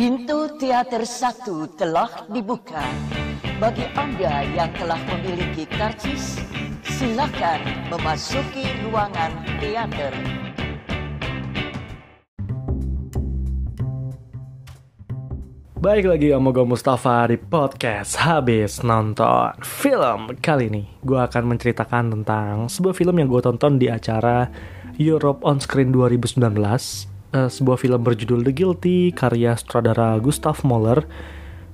Pintu teater satu telah dibuka. Bagi Anda yang telah memiliki karcis, silakan memasuki ruangan teater. Baik lagi sama gue Mustafa di podcast Habis Nonton Film Kali ini gue akan menceritakan tentang sebuah film yang gue tonton di acara Europe On Screen 2019 uh, Sebuah film berjudul The Guilty karya sutradara Gustav Moller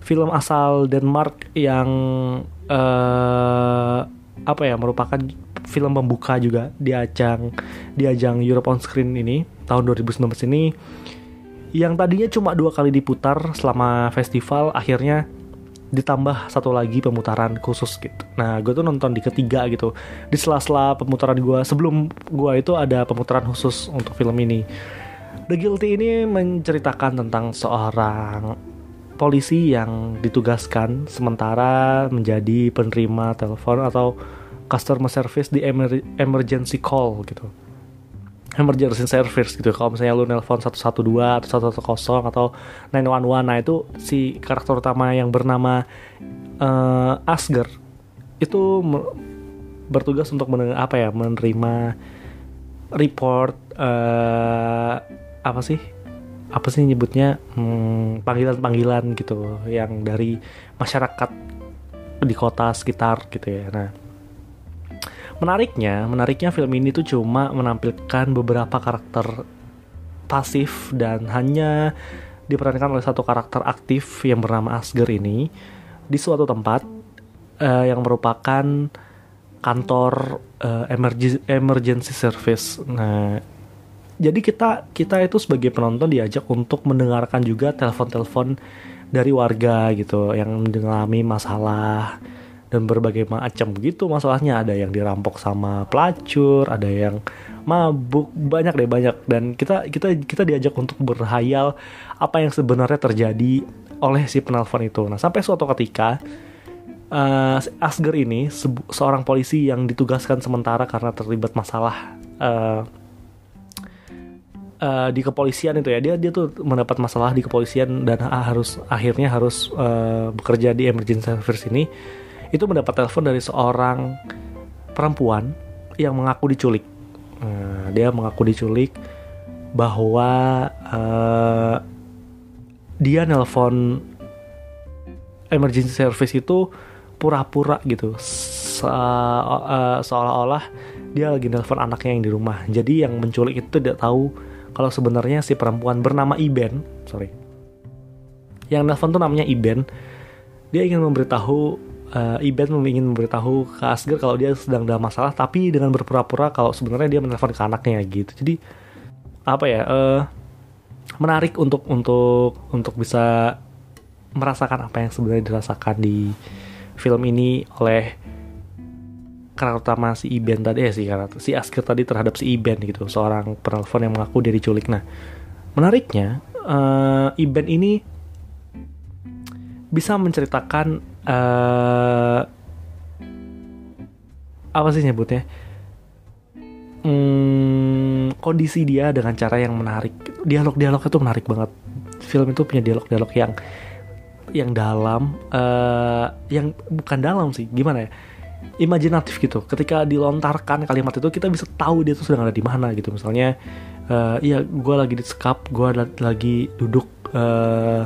Film asal Denmark yang uh, apa ya merupakan film pembuka juga di ajang di ajang Europe On Screen ini tahun 2019 ini yang tadinya cuma dua kali diputar selama festival akhirnya ditambah satu lagi pemutaran khusus gitu. Nah, gue tuh nonton di ketiga gitu. Di sela-sela pemutaran gue sebelum gue itu ada pemutaran khusus untuk film ini. The Guilty ini menceritakan tentang seorang polisi yang ditugaskan sementara menjadi penerima telepon atau customer service di emer emergency call gitu. Emergency service gitu. Kalau misalnya lu nelpon 112 atau 110 atau 911 nah itu si karakter utama yang bernama uh, Asger itu bertugas untuk mendengar apa ya menerima report uh, apa sih? Apa sih nyebutnya? Panggilan panggilan-panggilan gitu yang dari masyarakat di kota sekitar gitu ya. Nah Menariknya, menariknya film ini tuh cuma menampilkan beberapa karakter pasif dan hanya diperankan oleh satu karakter aktif yang bernama Asger ini. Di suatu tempat uh, yang merupakan kantor uh, emergency, emergency service. Nah, jadi kita kita itu sebagai penonton diajak untuk mendengarkan juga telepon-telepon dari warga gitu yang mengalami masalah dan berbagai macam gitu masalahnya. Ada yang dirampok sama pelacur ada yang mabuk banyak deh banyak. Dan kita kita kita diajak untuk berhayal apa yang sebenarnya terjadi oleh si penelpon itu. Nah sampai suatu ketika uh, Asger ini se seorang polisi yang ditugaskan sementara karena terlibat masalah uh, uh, di kepolisian itu ya. Dia dia tuh mendapat masalah di kepolisian dan harus akhirnya harus uh, bekerja di emergency service ini. Itu mendapat telepon dari seorang perempuan yang mengaku diculik. Nah, dia mengaku diculik bahwa uh, dia nelpon emergency service itu pura-pura gitu. Se uh, seolah-olah dia lagi nelpon anaknya yang di rumah. Jadi yang menculik itu tidak tahu kalau sebenarnya si perempuan bernama Iben sorry. Yang nelpon tuh namanya Iben. Dia ingin memberitahu uh, Iben ingin memberitahu ke Asger kalau dia sedang dalam masalah tapi dengan berpura-pura kalau sebenarnya dia menelpon ke anaknya gitu. Jadi apa ya uh, menarik untuk untuk untuk bisa merasakan apa yang sebenarnya dirasakan di film ini oleh karakter utama si Iben tadi ya si karakter si Asger tadi terhadap si Iben gitu. Seorang penelpon yang mengaku dia diculik nah menariknya uh, Iben ini bisa menceritakan uh, apa sih nyebutnya? Hmm, kondisi dia dengan cara yang menarik. Dialog-dialog itu menarik banget. Film itu punya dialog-dialog yang yang dalam uh, yang bukan dalam sih. Gimana ya imajinatif gitu. Ketika dilontarkan kalimat itu kita bisa tahu dia tuh sedang ada di mana gitu. Misalnya uh, iya gue lagi di sekap gue lagi duduk uh,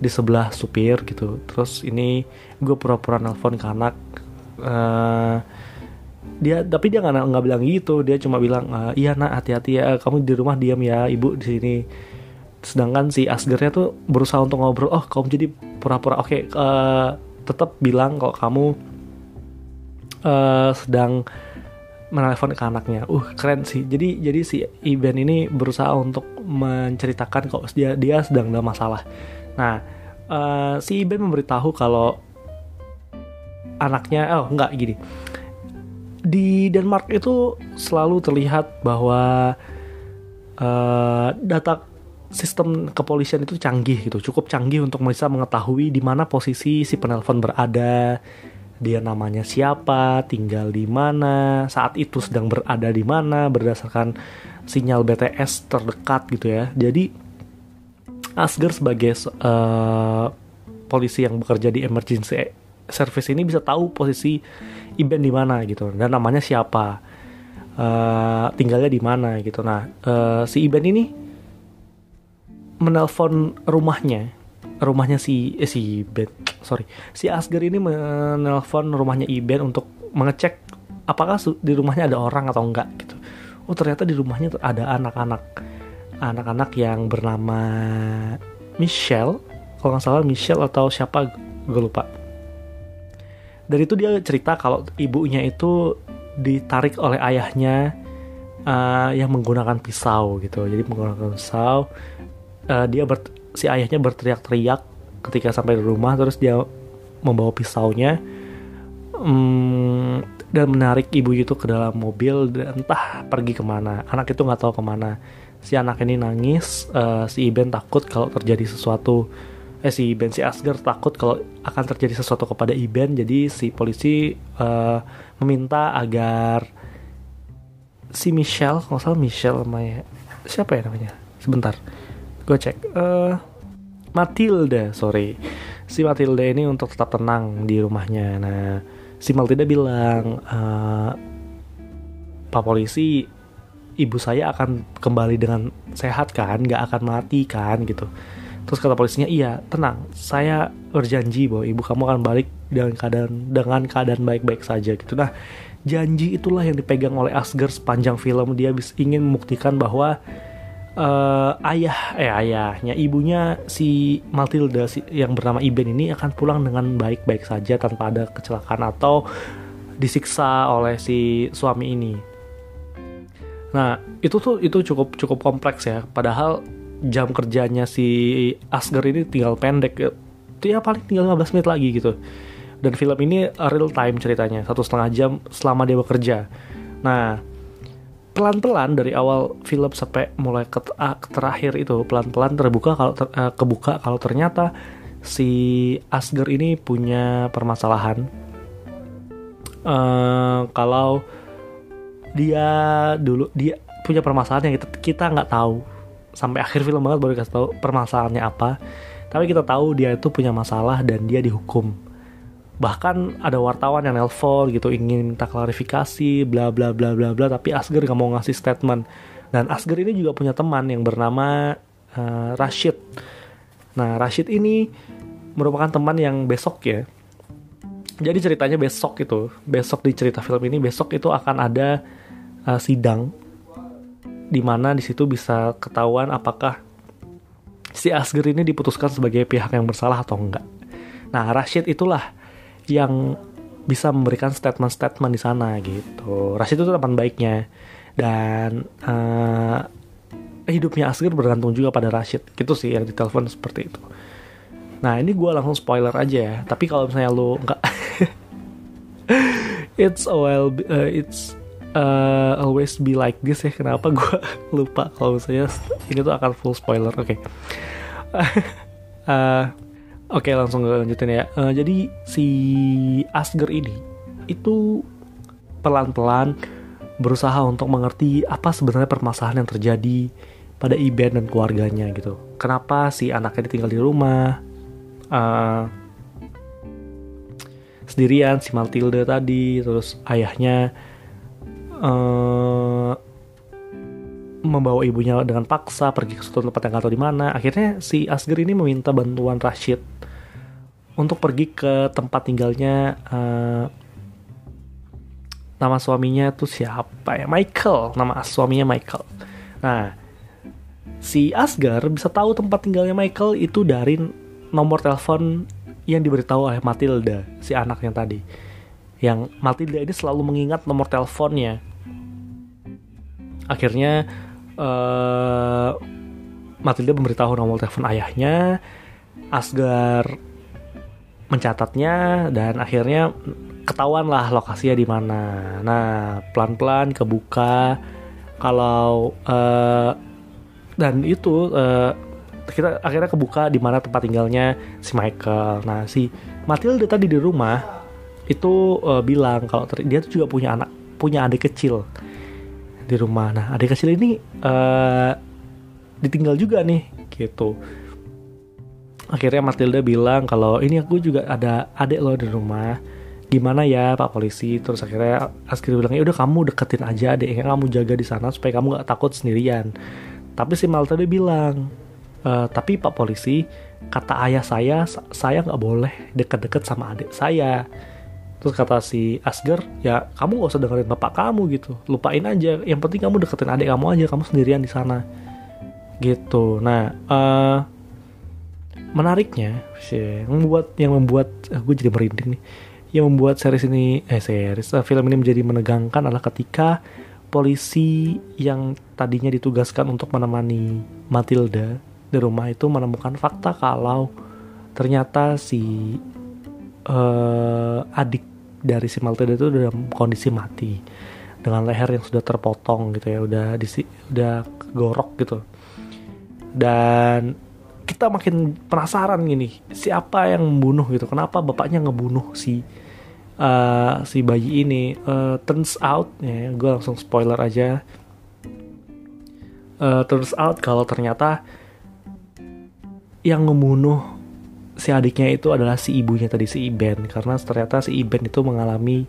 di sebelah supir gitu. Terus ini gue pura-pura nelfon ke anak uh, dia tapi dia nggak nggak bilang gitu. Dia cuma bilang uh, iya nak hati-hati ya kamu di rumah diam ya ibu di sini. Sedangkan si Asgernya tuh berusaha untuk ngobrol oh kamu jadi pura-pura oke okay, uh, tetap bilang kalau kamu uh, sedang menelpon ke anaknya. Uh, keren sih. Jadi jadi si Iben ini berusaha untuk menceritakan kok dia dia sedang dalam masalah. Nah, uh, si Ben memberitahu kalau anaknya, oh enggak gini. Di Denmark itu selalu terlihat bahwa uh, data sistem kepolisian itu canggih gitu, cukup canggih untuk bisa mengetahui di mana posisi si penelpon berada, dia namanya siapa, tinggal di mana, saat itu sedang berada di mana berdasarkan sinyal BTS terdekat gitu ya. Jadi Asger sebagai uh, polisi yang bekerja di emergency service ini bisa tahu posisi Iben di mana gitu. Dan namanya siapa? Uh, tinggalnya di mana gitu. Nah uh, si Iben ini menelpon rumahnya rumahnya si eh, si Iben sorry. Si Asger ini menelpon rumahnya Iben untuk mengecek apakah di rumahnya ada orang atau enggak gitu. Oh ternyata di rumahnya ada anak-anak. Anak-anak yang bernama Michelle kalau nggak salah Michelle atau siapa gue lupa. Dari itu dia cerita kalau ibunya itu ditarik oleh ayahnya uh, yang menggunakan pisau gitu. Jadi menggunakan pisau uh, dia ber, si ayahnya berteriak-teriak ketika sampai di rumah terus dia membawa pisaunya um, dan menarik ibu itu ke dalam mobil dan entah pergi ke mana. Anak itu nggak tahu ke mana. Si anak ini nangis uh, si Iben takut kalau terjadi sesuatu. Eh si Iben si Asger takut kalau akan terjadi sesuatu kepada Iben. Jadi si polisi uh, meminta agar si Michelle nggak salah Michelle namanya siapa ya namanya? Sebentar gue cek. Uh, Matilda sorry. Si Matilda ini untuk tetap tenang di rumahnya. Nah si Matilda bilang uh, Pak polisi ibu saya akan kembali dengan sehat kan? Nggak akan mati kan? Gitu. Terus kata polisinya iya tenang. Saya berjanji bahwa ibu kamu akan balik dengan keadaan dengan keadaan baik-baik saja. Gitu. Nah janji itulah yang dipegang oleh Asger sepanjang film. Dia ingin membuktikan bahwa uh, ayah eh ayahnya ibunya si Matilda si, yang bernama Iben ini akan pulang dengan baik-baik saja tanpa ada kecelakaan atau disiksa oleh si suami ini. Nah itu tuh itu cukup cukup kompleks ya. Padahal jam kerjanya si Asger ini tinggal pendek ya paling tinggal 15 menit lagi gitu. Dan film ini real time ceritanya satu setengah jam selama dia bekerja. Nah pelan-pelan dari awal film sampai mulai ke, uh, terakhir itu pelan-pelan terbuka kalau ter, uh, kebuka kalau ternyata si Asger ini punya permasalahan. Uh, kalau dia dulu dia punya permasalahan yang kita kita nggak tahu. Sampai akhir film banget baru kasih tahu permasalahannya apa. Tapi kita tahu dia itu punya masalah dan dia dihukum bahkan ada wartawan yang nelpon gitu ingin minta klarifikasi bla bla bla bla bla tapi Asger nggak mau ngasih statement. Dan Asger ini juga punya teman yang bernama uh, Rashid. Nah Rashid ini merupakan teman yang besok ya. Jadi ceritanya besok itu besok di cerita film ini besok itu akan ada uh, sidang di mana di situ bisa ketahuan apakah si Asger ini diputuskan sebagai pihak yang bersalah atau enggak. Nah, Rashid itulah yang bisa memberikan statement-statement di sana gitu. Rashid itu teman baiknya dan uh, hidupnya Asgir bergantung juga pada Rashid. Gitu sih yang ditelepon seperti itu. Nah ini gue langsung spoiler aja ya. Tapi kalau misalnya lu nggak, it's a uh, it's uh, always be like this ya. Kenapa gue lupa kalau misalnya ini tuh akan full spoiler. Oke. Okay. uh, Oke langsung lanjutin ya. Uh, jadi si Asger ini itu pelan-pelan berusaha untuk mengerti apa sebenarnya permasalahan yang terjadi pada Iben dan keluarganya gitu. Kenapa si anaknya tinggal di rumah uh, sendirian si Matilda tadi, terus ayahnya uh, membawa ibunya dengan paksa pergi ke suatu tempat yang gak tahu di mana. Akhirnya si Asger ini meminta bantuan Rashid untuk pergi ke tempat tinggalnya uh, nama suaminya tuh siapa ya? Michael. Nama suaminya Michael. Nah si Asgar bisa tahu tempat tinggalnya Michael itu dari nomor telepon yang diberitahu oleh Matilda si anaknya tadi. Yang Matilda ini selalu mengingat nomor teleponnya. Akhirnya uh, Matilda memberitahu nomor telepon ayahnya. Asgar mencatatnya dan akhirnya ketahuan lah lokasinya di mana. Nah pelan-pelan kebuka kalau uh, dan itu uh, kita akhirnya kebuka di mana tempat tinggalnya si Michael. Nah si Matilda tadi di rumah itu uh, bilang kalau dia tuh juga punya anak punya adik kecil di rumah. Nah adik kecil ini uh, ditinggal juga nih gitu. Akhirnya Matilda bilang kalau ini aku juga ada adik lo di rumah. Gimana ya pak polisi? Terus akhirnya Asger bilang ya udah kamu deketin aja adiknya kamu jaga di sana supaya kamu nggak takut sendirian. Tapi si Matilda bilang e, tapi pak polisi kata ayah saya saya nggak boleh deket-deket sama adik saya. Terus kata si Asger ya kamu gak usah dengerin bapak kamu gitu. Lupain aja. Yang penting kamu deketin adik kamu aja. Kamu sendirian di sana. Gitu. Nah uh, menariknya yang membuat yang membuat uh, gue jadi merinding nih. Yang membuat series ini eh series uh, film ini menjadi menegangkan adalah ketika polisi yang tadinya ditugaskan untuk menemani Matilda di rumah itu menemukan fakta kalau ternyata si uh, adik dari si Matilda itu dalam kondisi mati. Dengan leher yang sudah terpotong gitu ya udah di udah gorok gitu. Dan kita makin penasaran gini siapa yang membunuh gitu? Kenapa bapaknya ngebunuh si uh, si bayi ini? Uh, turns out ya gue langsung spoiler aja. Uh, turns out kalau ternyata yang membunuh si adiknya itu adalah si ibunya tadi si Iben karena ternyata si Iben itu mengalami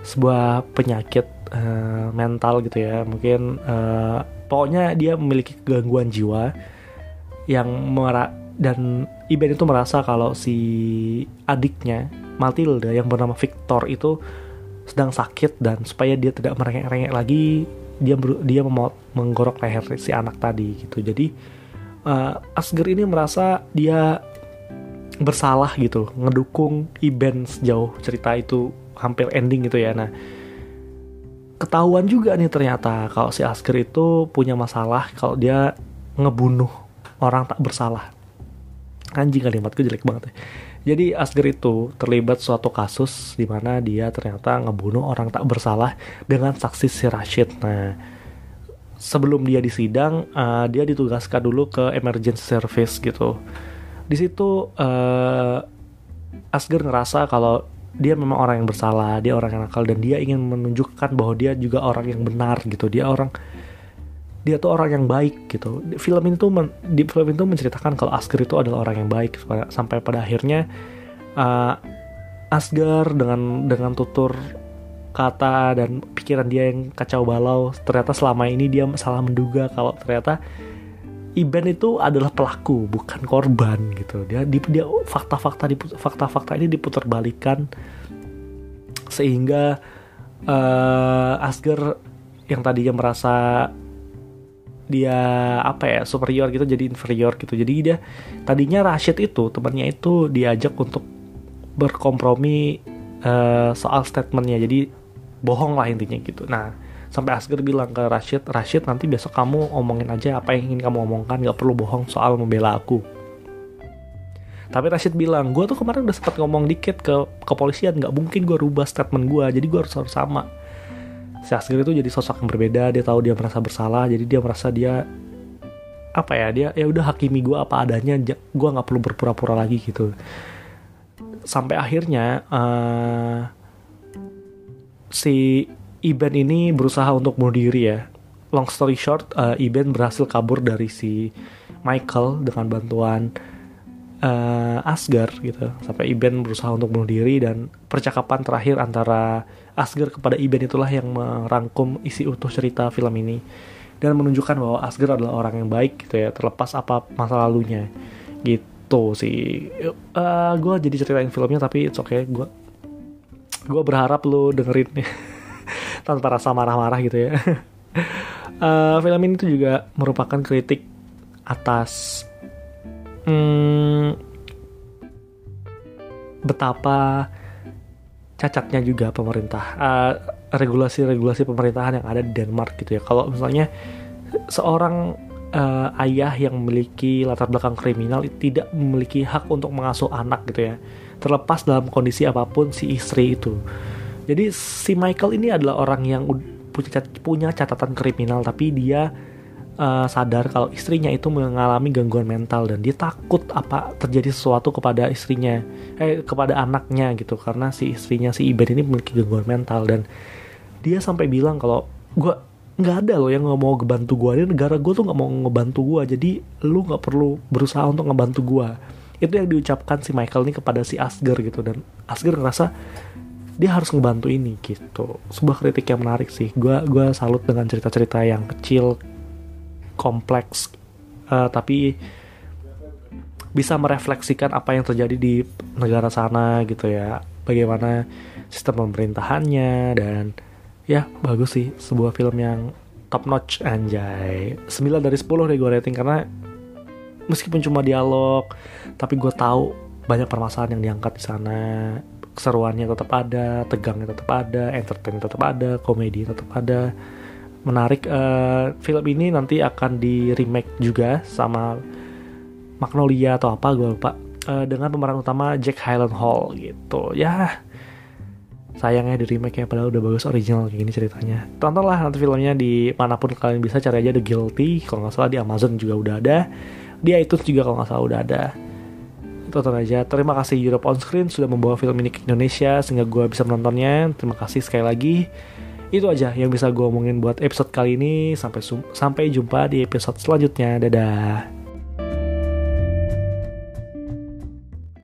sebuah penyakit uh, mental gitu ya. Mungkin uh, pokoknya dia memiliki gangguan jiwa yang mera dan Iben itu merasa kalau si adiknya Matilda yang bernama Victor itu sedang sakit dan supaya dia tidak merengek-rengek lagi dia dia menggorok leher si anak tadi gitu. Jadi uh, Asger ini merasa dia bersalah gitu ngedukung Iben sejauh cerita itu hampir ending gitu ya. Nah ketahuan juga nih ternyata kalau si Asger itu punya masalah kalau dia ngebunuh orang tak bersalah. Anjing kalimatku jelek banget ya. Jadi Asger itu terlibat suatu kasus di mana dia ternyata ngebunuh orang tak bersalah dengan saksi si Rashid. Nah, sebelum dia disidang, uh, dia ditugaskan dulu ke emergency service gitu. Di situ uh, Asger ngerasa kalau dia memang orang yang bersalah, dia orang yang nakal dan dia ingin menunjukkan bahwa dia juga orang yang benar gitu. Dia orang dia tuh orang yang baik gitu. Film ini men, di film itu menceritakan kalau Asger itu adalah orang yang baik sampai pada akhirnya uh, Asgar dengan dengan tutur kata dan pikiran dia yang kacau balau ternyata selama ini dia salah menduga kalau ternyata Iben itu adalah pelaku bukan korban gitu dia dia fakta-fakta fakta-fakta ini diputerbalikan sehingga uh, Asgar yang tadinya merasa dia apa ya superior gitu jadi inferior gitu. Jadi dia tadinya Rashid itu temannya itu diajak untuk berkompromi uh, soal statementnya. Jadi bohong lah intinya gitu. Nah sampai Asger bilang ke Rashid Rashid nanti besok kamu omongin aja apa yang ingin kamu omongkan. Nggak perlu bohong soal membela aku. Tapi Rashid bilang gue tuh kemarin udah sempat ngomong dikit ke kepolisian. Nggak mungkin gue rubah statement gue jadi gue harus harus sama si Asgir itu jadi sosok yang berbeda dia tahu dia merasa bersalah jadi dia merasa dia apa ya dia ya udah hakimi gue apa adanya gue nggak perlu berpura-pura lagi gitu. Sampai akhirnya uh, si Iben ini berusaha untuk bunuh diri ya. Long story short uh, Iben berhasil kabur dari si Michael dengan bantuan uh, Asgar gitu. Sampai Iben berusaha untuk bunuh diri dan percakapan terakhir antara Asger kepada Iben itulah yang merangkum isi utuh cerita film ini. Dan menunjukkan bahwa Asger adalah orang yang baik gitu ya terlepas apa masa lalunya. Gitu sih. Uh, eh, gue jadi ceritain filmnya tapi it's okay. Gue gue berharap lo dengerin tanpa rasa marah-marah gitu ya. Uh, film ini tuh juga merupakan kritik atas hmm, betapa cacatnya juga pemerintah uh, regulasi-regulasi pemerintahan yang ada di Denmark gitu ya. Kalau misalnya seorang uh, ayah yang memiliki latar belakang kriminal tidak memiliki hak untuk mengasuh anak gitu ya terlepas dalam kondisi apa pun si istri itu. Jadi si Michael ini adalah orang yang punya punya catatan kriminal tapi dia uh, sadar kalau istrinya itu mengalami gangguan mental dan dia takut apa terjadi sesuatu kepada istrinya eh kepada anaknya gitu. Karena si istrinya si Iben ini memiliki gangguan mental dan dia sampai bilang kalau gue nggak ada loh yang nggak mau ngebantu gue ini negara gue tuh nggak mau ngebantu gue jadi lu nggak perlu berusaha untuk ngebantu gue itu yang diucapkan si Michael ini kepada si Asger gitu. Dan Asger ngerasa dia harus ngebantu ini gitu. Sebuah kritik yang menarik sih. Gue gua salut dengan cerita-cerita yang kecil kompleks uh, tapi bisa merefleksikan apa yang terjadi di negara sana gitu ya. Bagaimana sistem pemerintahannya dan ya bagus sih sebuah film yang top notch anjay. 9 dari 10 deh gue rating karena meskipun cuma dialog tapi gue tahu banyak permasalahan yang diangkat di sana. Keseruannya tetap ada, tegangnya tetap ada, entertain tetap ada, komedi tetap ada. Menarik uh, film ini nanti akan di remake juga sama Magnolia atau apa gue lupa uh, dengan pemeran utama Jack Highland Hall gitu. Ya sayangnya di remake ya padahal udah bagus original kayak gini ceritanya. Tontonlah nanti filmnya di mana pun kalian bisa cari aja The Guilty kalau nggak salah di Amazon juga udah ada. Di iTunes juga kalau nggak salah udah ada tonton aja terima kasih Europe on Screen sudah membawa film ini ke Indonesia sehingga gue bisa menontonnya terima kasih sekali lagi itu aja yang bisa gue omongin buat episode kali ini. Sampai sampai jumpa di episode selanjutnya. Dadah